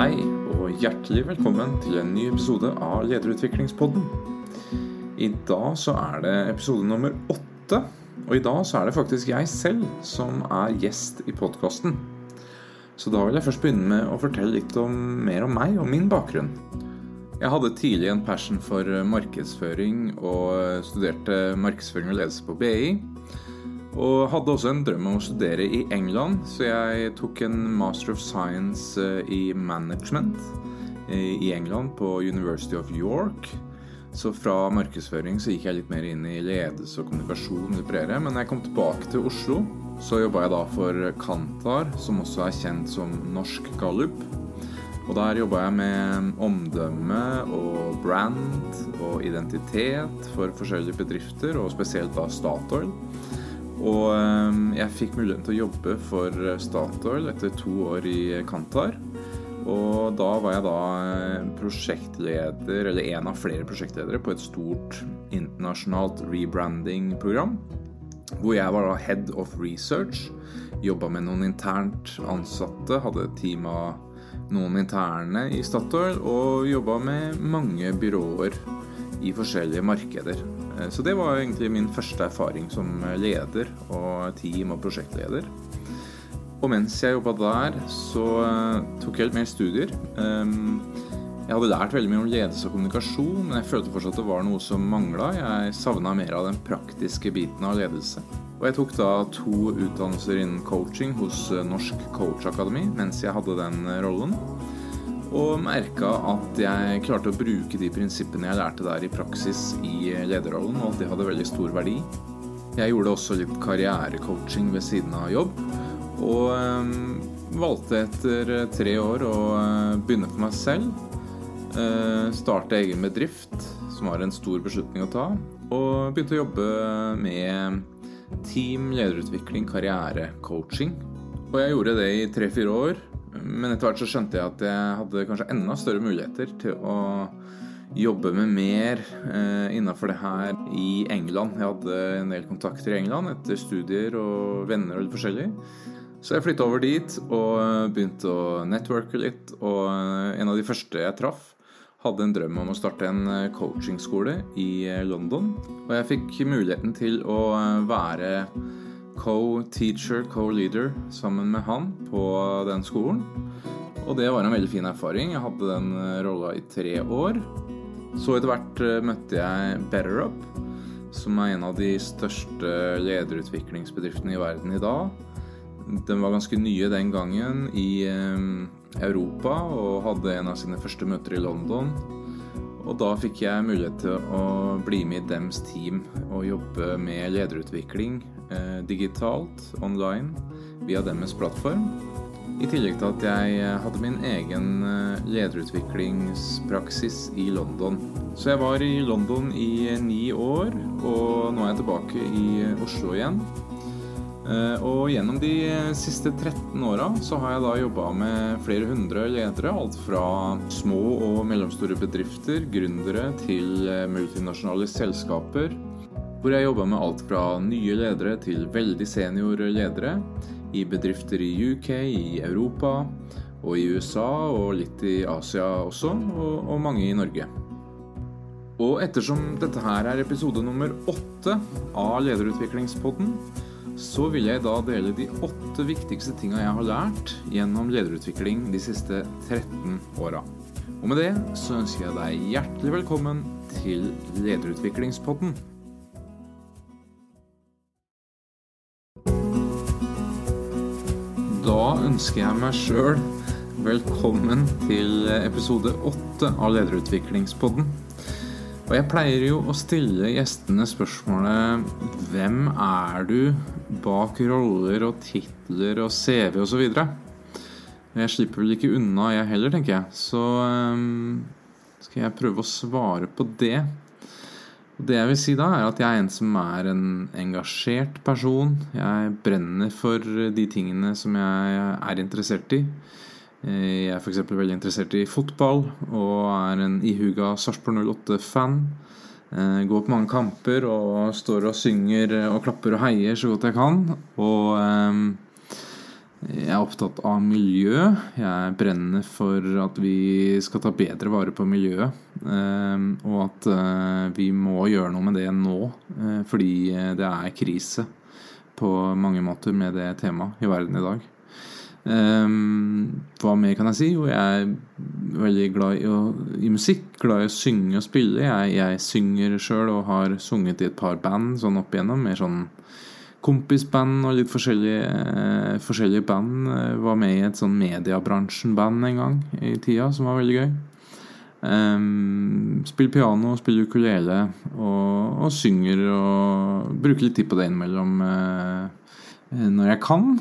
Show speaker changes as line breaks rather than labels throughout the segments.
Hei, og hjertelig velkommen til en ny episode av Lederutviklingspodden. I dag så er det episode nummer åtte, og i dag så er det faktisk jeg selv som er gjest i podkasten. Så da vil jeg først begynne med å fortelle litt om, mer om meg og min bakgrunn. Jeg hadde tidlig en passion for markedsføring og studerte markedsføring og ledelse på BI. Og hadde også en drøm om å studere i England, så jeg tok en Master of Science eh, i Management eh, i England på University of York. Så fra markedsføring så gikk jeg litt mer inn i ledelse og kommunikasjon. Men jeg kom tilbake til Oslo, så jobba jeg da for Kantar, som også er kjent som Norsk Gallup. Og der jobba jeg med omdømme og brand og identitet for forskjellige bedrifter, og spesielt da Statoil. Og ehm, jeg fikk muligheten til å jobbe for Statoil etter to år i Kantar. Og da var jeg da eh, prosjektleder, eller en av flere prosjektledere, på et stort internasjonalt rebranding-program. Hvor jeg var da head of research. Jobba med noen internt ansatte. Hadde et team av noen interne i Statoil. Og jobba med mange byråer i forskjellige markeder. Eh, så det var egentlig min første erfaring som leder og team- og prosjektleder. Og mens jeg jobba der, så eh, tok jeg litt mer studier. Ehm, jeg hadde lært veldig mye om ledelse og kommunikasjon, men jeg følte fortsatt at det var noe som mangla. Jeg savna mer av den praktiske biten av ledelse. Og jeg tok da to utdannelser innen coaching hos Norsk Coach Akademi mens jeg hadde den rollen og merka at jeg klarte å bruke de prinsippene jeg lærte der i praksis i lederrollen, og at det hadde veldig stor verdi. Jeg gjorde også litt karrierecoaching ved siden av jobb, og um, valgte etter tre år å begynne for meg selv. Starte egen bedrift, som var en stor beslutning å ta, og begynte å jobbe med team, lederutvikling, karrierecoaching. Og jeg gjorde det i tre-fire år men etter hvert så skjønte jeg at jeg hadde kanskje enda større muligheter til å jobbe med mer eh, innafor det her i England. Jeg hadde en del kontakter i England etter studier og venner og litt forskjellig. Så jeg flytta over dit og begynte å networke litt. Og en av de første jeg traff, hadde en drøm om å starte en eh, coachingskole i eh, London. Og jeg fikk muligheten til å eh, være co-teacher, co-leader sammen med han på den skolen. Og det var en veldig fin erfaring. Jeg hadde den eh, rolla i tre år. Så etter hvert eh, møtte jeg BetterUp, som er en av de største lederutviklingsbedriftene i verden i dag. Den var ganske nye den gangen i eh, Europa og hadde en av sine første møter i London. Og da fikk jeg mulighet til å bli med i dems team og jobbe med lederutvikling digitalt, online, via deres plattform. I tillegg til at jeg eh, hadde min egen eh, lederutviklingspraksis i London. Så jeg var i London i eh, ni år, og nå er jeg tilbake i Oslo igjen. Og gjennom de siste 13 åra så har jeg da jobba med flere hundre ledere. Alt fra små og mellomstore bedrifter, gründere, til multinasjonale selskaper hvor jeg jobba med alt fra nye ledere til veldig senior ledere i bedrifter i UK, i Europa og i USA og litt i Asia også, og, og mange i Norge. Og ettersom dette her er episode nummer åtte av Lederutviklingspodden, så vil jeg da dele de åtte viktigste tinga jeg har lært gjennom lederutvikling de siste 13 åra. Og med det så ønsker jeg deg hjertelig velkommen til Lederutviklingspodden. Da ønsker jeg meg sjøl velkommen til episode åtte av Lederutviklingspodden. Og jeg pleier jo å stille gjestene spørsmålet Hvem er du bak roller og titler og CV osv.? Jeg slipper vel ikke unna, jeg heller, tenker jeg. Så um, skal jeg prøve å svare på det. Det jeg vil si da, er at jeg er en som er en engasjert person. Jeg brenner for de tingene som jeg er interessert i. Jeg er f.eks. veldig interessert i fotball og er en ihuga Sarpsborg 08-fan. Går på mange kamper og står og synger og klapper og heier så godt jeg kan. Og Jeg er opptatt av miljø. Jeg brenner for at vi skal ta bedre vare på miljøet. Eh, og at eh, vi må gjøre noe med det nå, eh, fordi det er krise på mange måter med det temaet i verden i dag. Hva mer kan jeg si? Jo, jeg er veldig glad i, å, i musikk. Glad i å synge og spille. Jeg, jeg synger sjøl og har sunget i et par band sånn opp igjennom. Mer sånn kompisband og litt forskjellige, eh, forskjellige band. Jeg var med i et sånn mediebransjen-band en gang i tida, som var veldig gøy. Um, spiller piano, spiller ukulele og, og, synger og bruker litt tid på det innimellom uh, når jeg kan.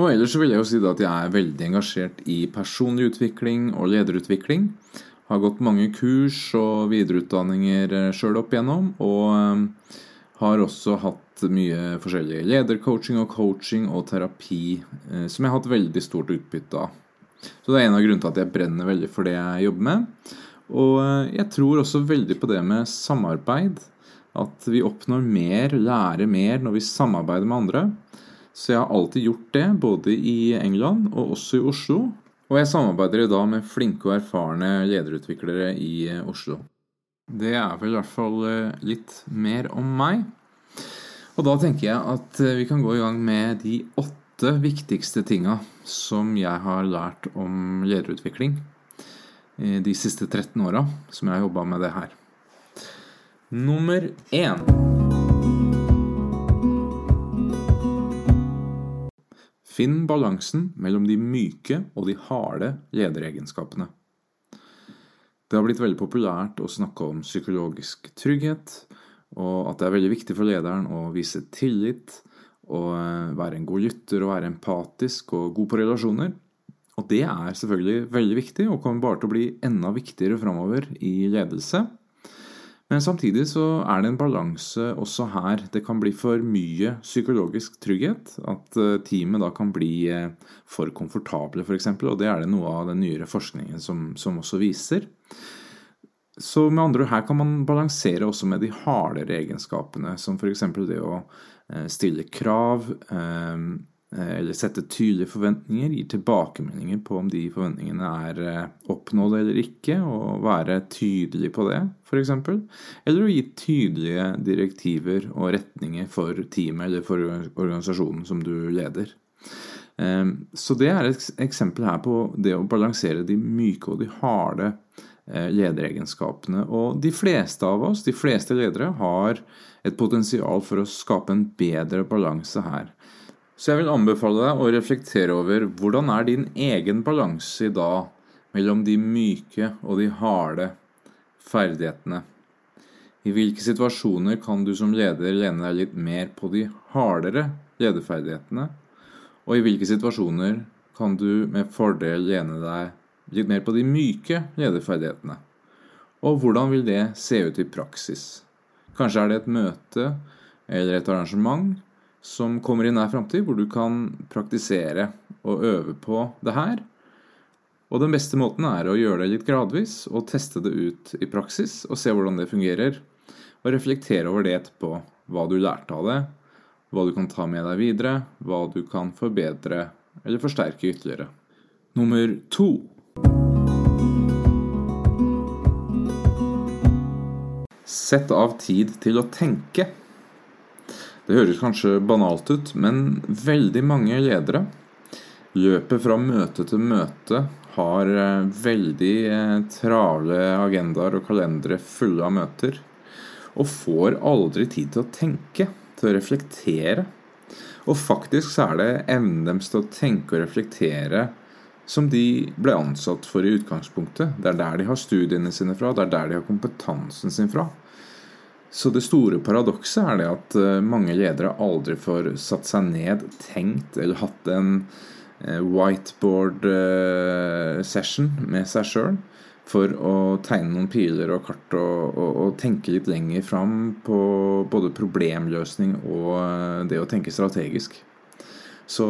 Og ellers så vil jeg jo si at jeg er veldig engasjert i personlig utvikling og lederutvikling. Har gått mange kurs og videreutdanninger eh, sjøl opp igjennom. Og um, har også hatt mye forskjellig ledercoaching og coaching og terapi eh, som jeg har hatt veldig stort utbytte av. Så det er en av grunnene til at jeg brenner veldig for det jeg jobber med. Og eh, jeg tror også veldig på det med samarbeid. At vi oppnår mer, lærer mer når vi samarbeider med andre. Så jeg har alltid gjort det, både i England og også i Oslo. Og jeg samarbeider i dag med flinke og erfarne lederutviklere i eh, Oslo. Det er vel i hvert fall litt mer om meg. Og da tenker jeg at eh, vi kan gå i gang med de åtte viktigste tinga som jeg har lært om lederutvikling de siste 13 åra som jeg har jobba med det her. Nummer én Finn balansen mellom de myke og de harde lederegenskapene. Det har blitt veldig populært å snakke om psykologisk trygghet, og at det er veldig viktig for lederen å vise tillit og eh, være en god lytter og være empatisk og god på relasjoner. Og det er selvfølgelig veldig viktig og kommer bare til å bli enda viktigere framover i ledelse. Men samtidig så er det en balanse også her. Det kan bli for mye psykologisk trygghet. At eh, teamet da kan bli eh, for komfortable, f.eks. Og det er det noe av den nyere forskningen som, som også viser. Så med andre ord, her kan man balansere også med de hardere egenskapene, som f.eks. det å eh, stille krav eh, eller sette tydelige forventninger, gi tilbakemeldinger på om de forventningene er eh, oppnådd eller ikke, og være tydelig på det, f.eks. Eller å gi tydelige direktiver og retninger for teamet eller for organisasjonen som du leder. Så det er et eksempel her på det å balansere de myke og de harde lederegenskapene. Og de fleste av oss, de fleste ledere, har et potensial for å skape en bedre balanse her. Så jeg vil anbefale deg å reflektere over hvordan er din egen balanse i dag mellom de myke og de harde ferdighetene. I hvilke situasjoner kan du som leder lene deg litt mer på de hardere lederferdighetene? Og i hvilke situasjoner kan du med fordel lene deg litt mer på de myke lederferdighetene. Og hvordan vil det se ut i praksis? Kanskje er det et møte eller et arrangement som kommer i nær framtid, hvor du kan praktisere og øve på det her. Og den beste måten er å gjøre det litt gradvis og teste det ut i praksis og se hvordan det fungerer. Og reflektere over det etterpå. Hva du lærte av det, hva du kan ta med deg videre, hva du kan forbedre eller forsterke ytterligere. Nummer to Sett av tid til å tenke. Det høres kanskje banalt ut, men veldig mange ledere løper fra møte til møte, har eh, veldig eh, travle agendaer og kalendere fulle av møter, og får aldri tid til å tenke, til å reflektere. Og faktisk så er det evnen deres til å tenke og reflektere som de ble ansatt for i utgangspunktet. Det er der de har studiene sine fra, det er der de har kompetansen sin fra. Så det store paradokset er det at eh, mange ledere aldri får satt seg ned, tenkt eller hatt en eh, whiteboard eh, med seg sjøl for å tegne noen piler og kart og, og, og, tenke litt lenger fram på både problemløsning og det å tenke strategisk. Så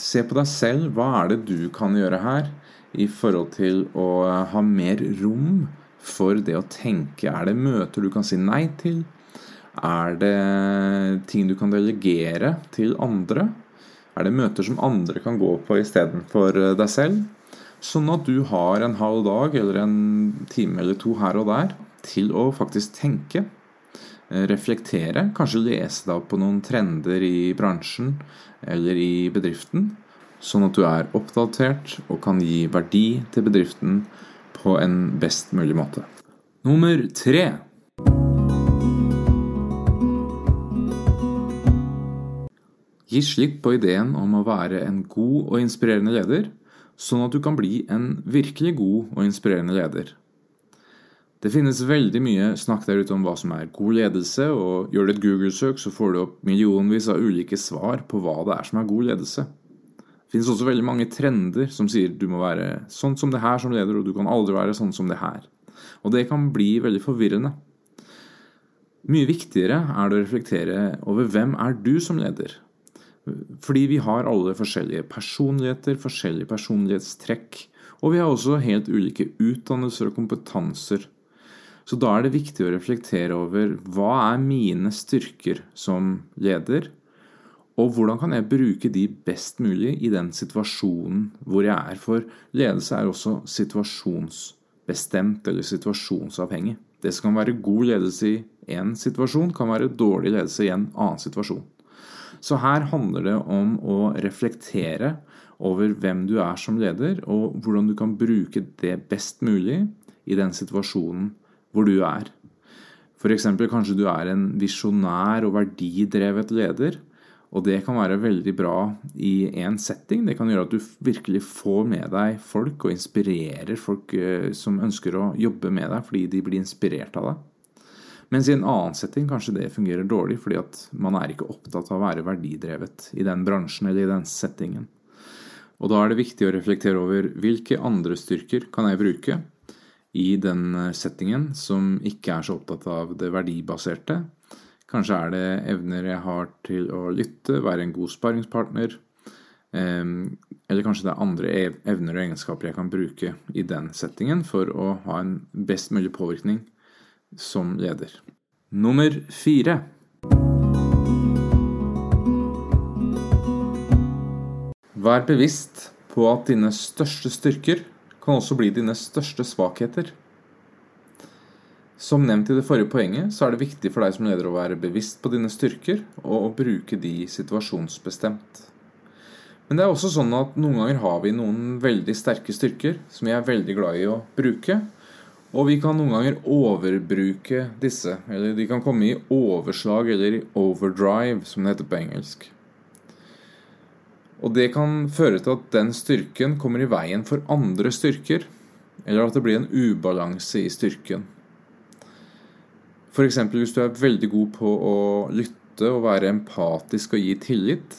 se på deg selv. Hva er det du kan gjøre her i forhold til å ha mer rom for det å tenke? Er det møter du kan si nei til? Er det ting du kan delegere til andre? Er det møter som andre kan gå på istedenfor eh, deg selv? Sånn at du har en halv dag eller en time eller to her og der til å faktisk tenke, reflektere, kanskje lese deg opp på noen trender i bransjen eller i bedriften, sånn at du er oppdatert og kan gi verdi til bedriften på en best mulig måte. Nummer tre. Gi slipp på ideen om å være en god og inspirerende leder, sånn at du kan bli en virkelig god og inspirerende leder. Det finnes veldig mye snakk der ute om hva som er god ledelse, og gjør du et Google-søk, så får du opp millionvis av ulike svar på hva det er som er god ledelse. Det finnes også veldig mange trender som sier du må være sånn som det her som leder, og du kan aldri være sånn som det her. Og det kan bli veldig forvirrende. Mye viktigere er det å reflektere over hvem er du som leder. Fordi vi har alle forskjellige personligheter, forskjellige personlighetstrekk. Og vi har også helt ulike utdannelser og kompetanser så da er det viktig å reflektere over hva er mine styrker som leder, og hvordan kan jeg bruke de best mulig i den situasjonen hvor jeg er. For ledelse er også situasjonsbestemt eller situasjonsavhengig. Det som kan være god ledelse i én situasjon, kan være dårlig ledelse i en annen situasjon. Så her handler det om å reflektere over hvem du er som leder, og hvordan du kan bruke det best mulig i den situasjonen hvor du er. F.eks. kanskje du er en visjonær og verdidrevet leder. Og det kan være veldig bra i én setting. Det kan gjøre at du virkelig får med deg folk og inspirerer folk eh, som ønsker å jobbe med deg fordi de blir inspirert av deg. Mens i en annen setting kanskje det fungerer dårlig fordi at man er ikke opptatt av å være verdidrevet i den bransjen eller i den settingen. Og da er det viktig å reflektere over hvilke andre styrker kan jeg bruke i den eh, settingen som ikke er så opptatt av det verdibaserte. Kanskje er det evner jeg har til å lytte, være en god sparringspartner. Eller kanskje det er andre evner og egenskaper jeg kan bruke i den settingen for å ha en best mulig påvirkning som leder. Nummer fire. Vær bevisst på at dine største styrker kan også bli dine største svakheter. Som nevnt i det forrige poenget, så er det viktig for deg som leder å være bevisst på dine styrker, og å bruke de situasjonsbestemt. Men det er også sånn at noen ganger har vi noen veldig sterke styrker som vi er veldig glad i å bruke. Og vi kan noen ganger overbruke disse. Eller de kan komme i overslag eller i overdrive, som det heter på engelsk. Og det kan føre til at den styrken kommer i veien for andre styrker, eller at det blir en ubalanse i styrken. F.eks. hvis du er veldig god på å lytte og være empatisk og gi tillit,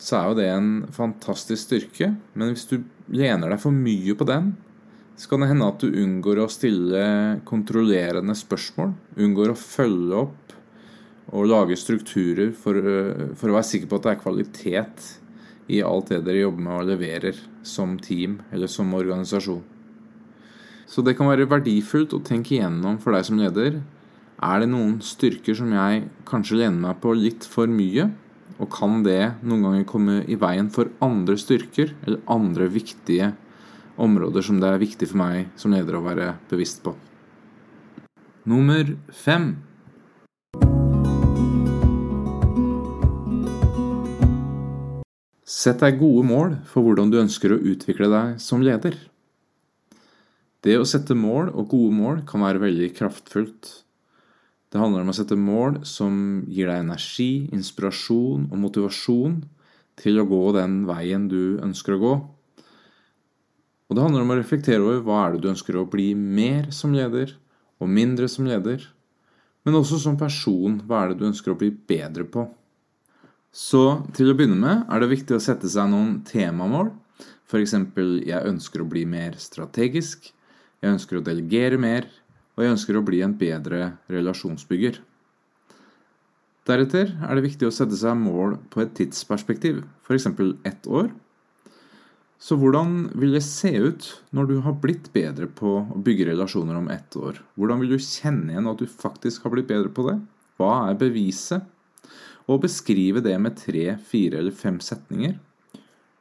så er jo det en fantastisk styrke. Men hvis du lener deg for mye på den, så kan det hende at du unngår å stille kontrollerende spørsmål, unngår å følge opp og lage strukturer for, eh, for, å være sikker på at det er kvalitet i alt det dere jobber med og leverer som team eller som organisasjon. Så det kan være verdifullt å tenke igjennom for deg som leder. Er det noen styrker som jeg kanskje lener meg på litt for mye? Og kan det noen ganger komme i veien for andre styrker eller andre viktige områder som det er viktig for meg som leder å være bevisst på? Nummer fem Sett deg gode mål for hvordan du ønsker å utvikle deg som leder. Det å sette mål og gode mål kan være veldig kraftfullt. Det handler om å sette mål som gir deg energi, inspirasjon og motivasjon til å gå den veien du ønsker å gå. Og det handler om å reflektere over hva er det du ønsker å bli mer som leder, og mindre som leder. Men også som person, hva er det du ønsker å bli bedre på? Så til å begynne med er det viktig å sette seg noen temamål. F.eks.: Jeg ønsker å bli mer strategisk. Jeg ønsker å delegere mer. Og jeg ønsker å bli en bedre relasjonsbygger. Deretter er det viktig å sette seg mål på et tidsperspektiv, f.eks. ett år. Så hvordan vil det se ut når du har blitt bedre på å bygge relasjoner om ett år? Hvordan vil du kjenne igjen at du faktisk har blitt bedre på det? Hva er beviset? Og beskrive det med tre, fire eller fem setninger.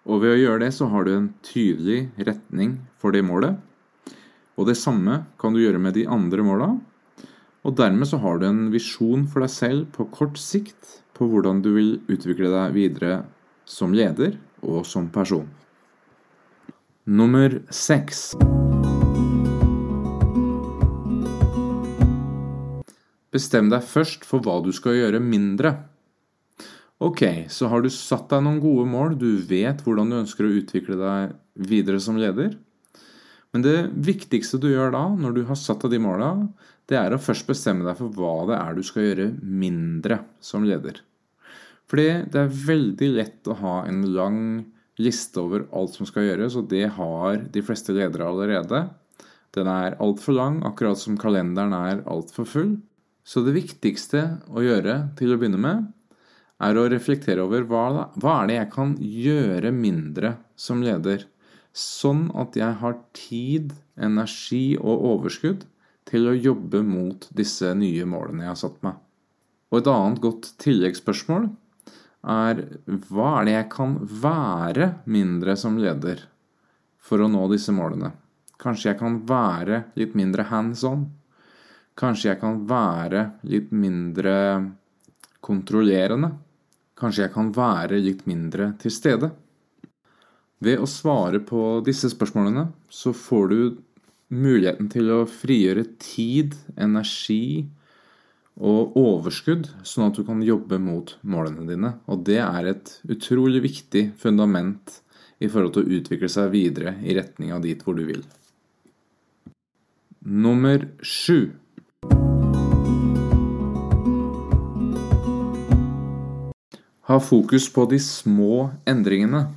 Og ved å gjøre det så har du en tydelig retning for det målet. Og det samme kan du gjøre med de andre måla. Og dermed så har du en visjon for deg selv på kort sikt på hvordan du vil utvikle deg videre som leder og som person. Nummer seks. Bestem deg først for hva du skal gjøre mindre. Ok, så har du satt deg noen gode mål, du vet hvordan du ønsker å utvikle deg videre som leder. Men det viktigste du gjør da, når du har satt deg de måla, det er å først bestemme deg for hva det er du skal gjøre mindre som leder. Fordi det er veldig lett å ha en lang liste over alt som skal gjøres, og det har de fleste ledere allerede. Den er altfor lang, akkurat som kalenderen er altfor full. Så det viktigste å gjøre til å begynne med, er å reflektere over hva, hva er det jeg kan gjøre mindre som leder, sånn at jeg har tid, energi og overskudd til å jobbe mot disse nye målene jeg har satt meg. Og et annet godt tilleggsspørsmål er hva er det jeg kan være mindre som leder for å nå disse målene? Kanskje jeg kan være litt mindre hands on? Kanskje jeg kan være litt mindre kontrollerende. Kanskje jeg kan være litt mindre til stede. Ved å svare på disse spørsmålene så får du muligheten til å frigjøre tid, energi og overskudd, sånn at du kan jobbe mot målene dine. Og det er et utrolig viktig fundament i forhold til å utvikle seg videre i retning av dit hvor du vil. Nummer sju. Ha fokus på de små endringene.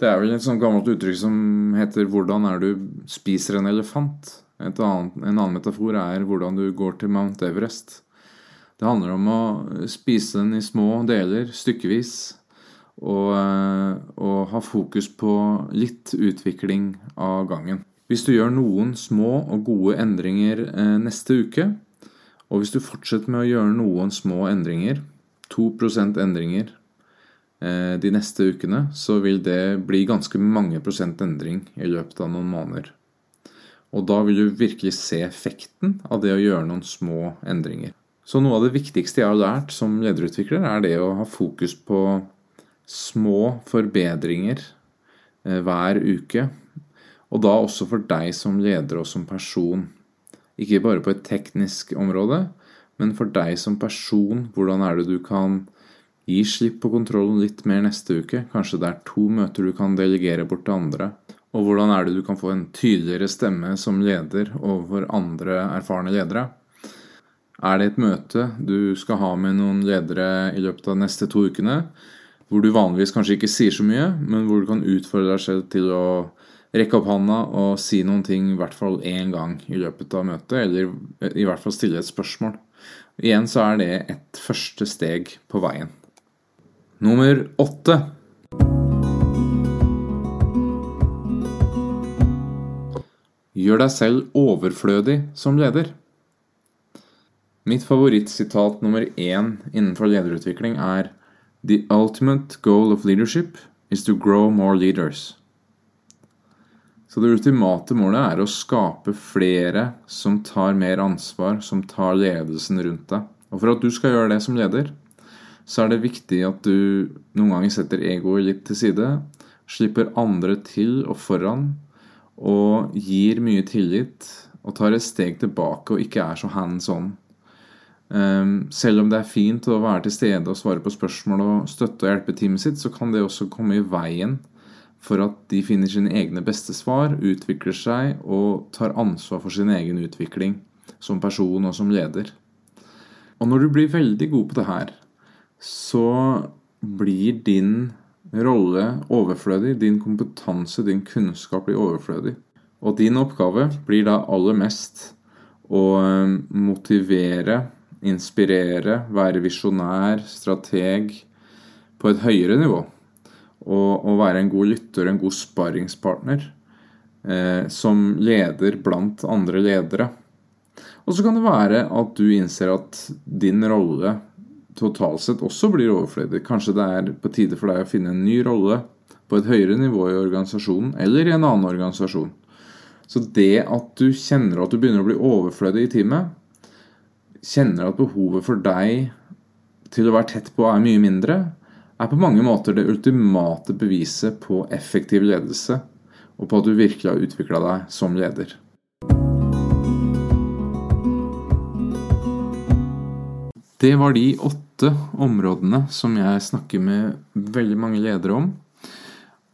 Det er vel et sånt gammelt uttrykk som heter 'hvordan er du spiser en elefant'? Annet, en annen metafor er 'hvordan du går til Mount Everest'. Det handler om å spise den i små deler, stykkevis, og, eh, og ha fokus på litt utvikling av gangen. Hvis du gjør noen små og gode endringer eh, neste uke, og hvis du fortsetter med å gjøre noen små endringer 2 endringer eh, de neste ukene, så vil det bli ganske mange prosent endring i løpet av noen måneder. Og da vil du virkelig se effekten av det å gjøre noen små endringer. Så noe av det viktigste jeg har lært som lederutvikler, er det å ha fokus på små forbedringer eh, hver uke. Og da også for deg som leder og som person. Ikke bare på et teknisk område, men for deg som person, hvordan er det du kan gi slipp på kontrollen litt mer neste uke? Kanskje det er to møter du kan delegere bort til andre? Og hvordan er det du kan få en tydeligere stemme som leder overfor andre erfarne ledere? Er det et møte du skal ha med noen ledere i løpet av de neste to ukene, hvor du vanligvis kanskje ikke sier så mye, men hvor du kan utfordre deg selv til å rekke opp hånda og si noen ting i hvert fall én gang i løpet av møtet, eller i hvert fall stille et spørsmål. Igjen så er det et første steg på veien. Nummer åtte. Gjør deg selv overflødig som leder. Mitt favorittsitat nummer én innenfor lederutvikling er The ultimate goal of leadership is to grow more leaders. Så det ultimate målet er å skape flere som tar mer ansvar, som tar ledelsen rundt deg. Og for at du skal gjøre det som leder, så er det viktig at du noen ganger setter egoet litt til side, slipper andre til og foran, og gir mye tillit og tar et steg tilbake og ikke er så hands on. Um, selv om det er fint å være til stede og svare på spørsmål og støtte og hjelpe teamet sitt, så kan det også komme i veien for at de finner sine egne beste svar, utvikler seg og tar ansvar for sin egen utvikling som person og som leder. Og når du blir veldig god på det her, så blir din rolle overflødig. Din kompetanse, din kunnskap blir overflødig. Og din oppgave blir da aller mest å eh, motivere, inspirere, være visjonær, strateg på et høyere nivå og, å være en god lytter, en god sparringspartner eh, som leder blant andre ledere. Og så kan det være at du innser at din rolle totalt sett også blir overflødig. Kanskje det er på tide for deg å finne en ny rolle på et høyere nivå i organisasjonen eller i en annen organisasjon. Så det at du kjenner at du begynner å bli overflødig i teamet, kjenner at behovet for deg til å være tett på er mye mindre, er på mange måter det ultimate beviset på effektiv ledelse, og på at du virkelig har utvikla deg som leder. Det var de åtte områdene som jeg snakker med veldig mange ledere om,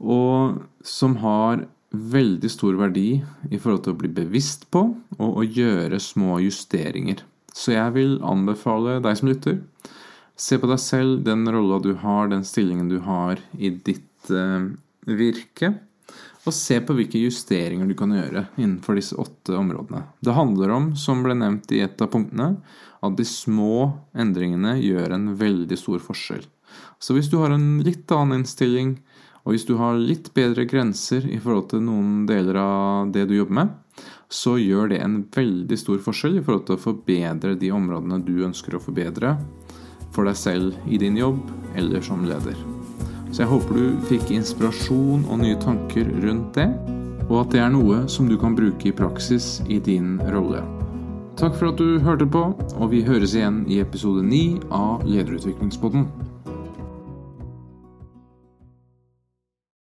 og som har veldig stor verdi i forhold til å bli bevisst på og å gjøre små justeringer. Så jeg vil anbefale deg som lytter, se på deg selv, den rolla du har, den stillingen du har i ditt eh, virke, og se på hvilke justeringer du kan gjøre innenfor disse åtte områdene. Det handler om, som ble nevnt i et av punktene, at de små endringene gjør en veldig stor forskjell. Så hvis du har en litt annen innstilling, og hvis du har litt bedre grenser i forhold til noen deler av det du jobber med, så gjør det en veldig stor forskjell i forhold til å forbedre de områdene du ønsker å forbedre for deg selv i din jobb eller som leder. Så jeg håper du fikk inspirasjon og nye tanker rundt det, og at det er noe som du kan bruke i praksis i din rolle. Takk for at du hørte på, og vi høres igjen i episode 9 av Lederutviklingspodden.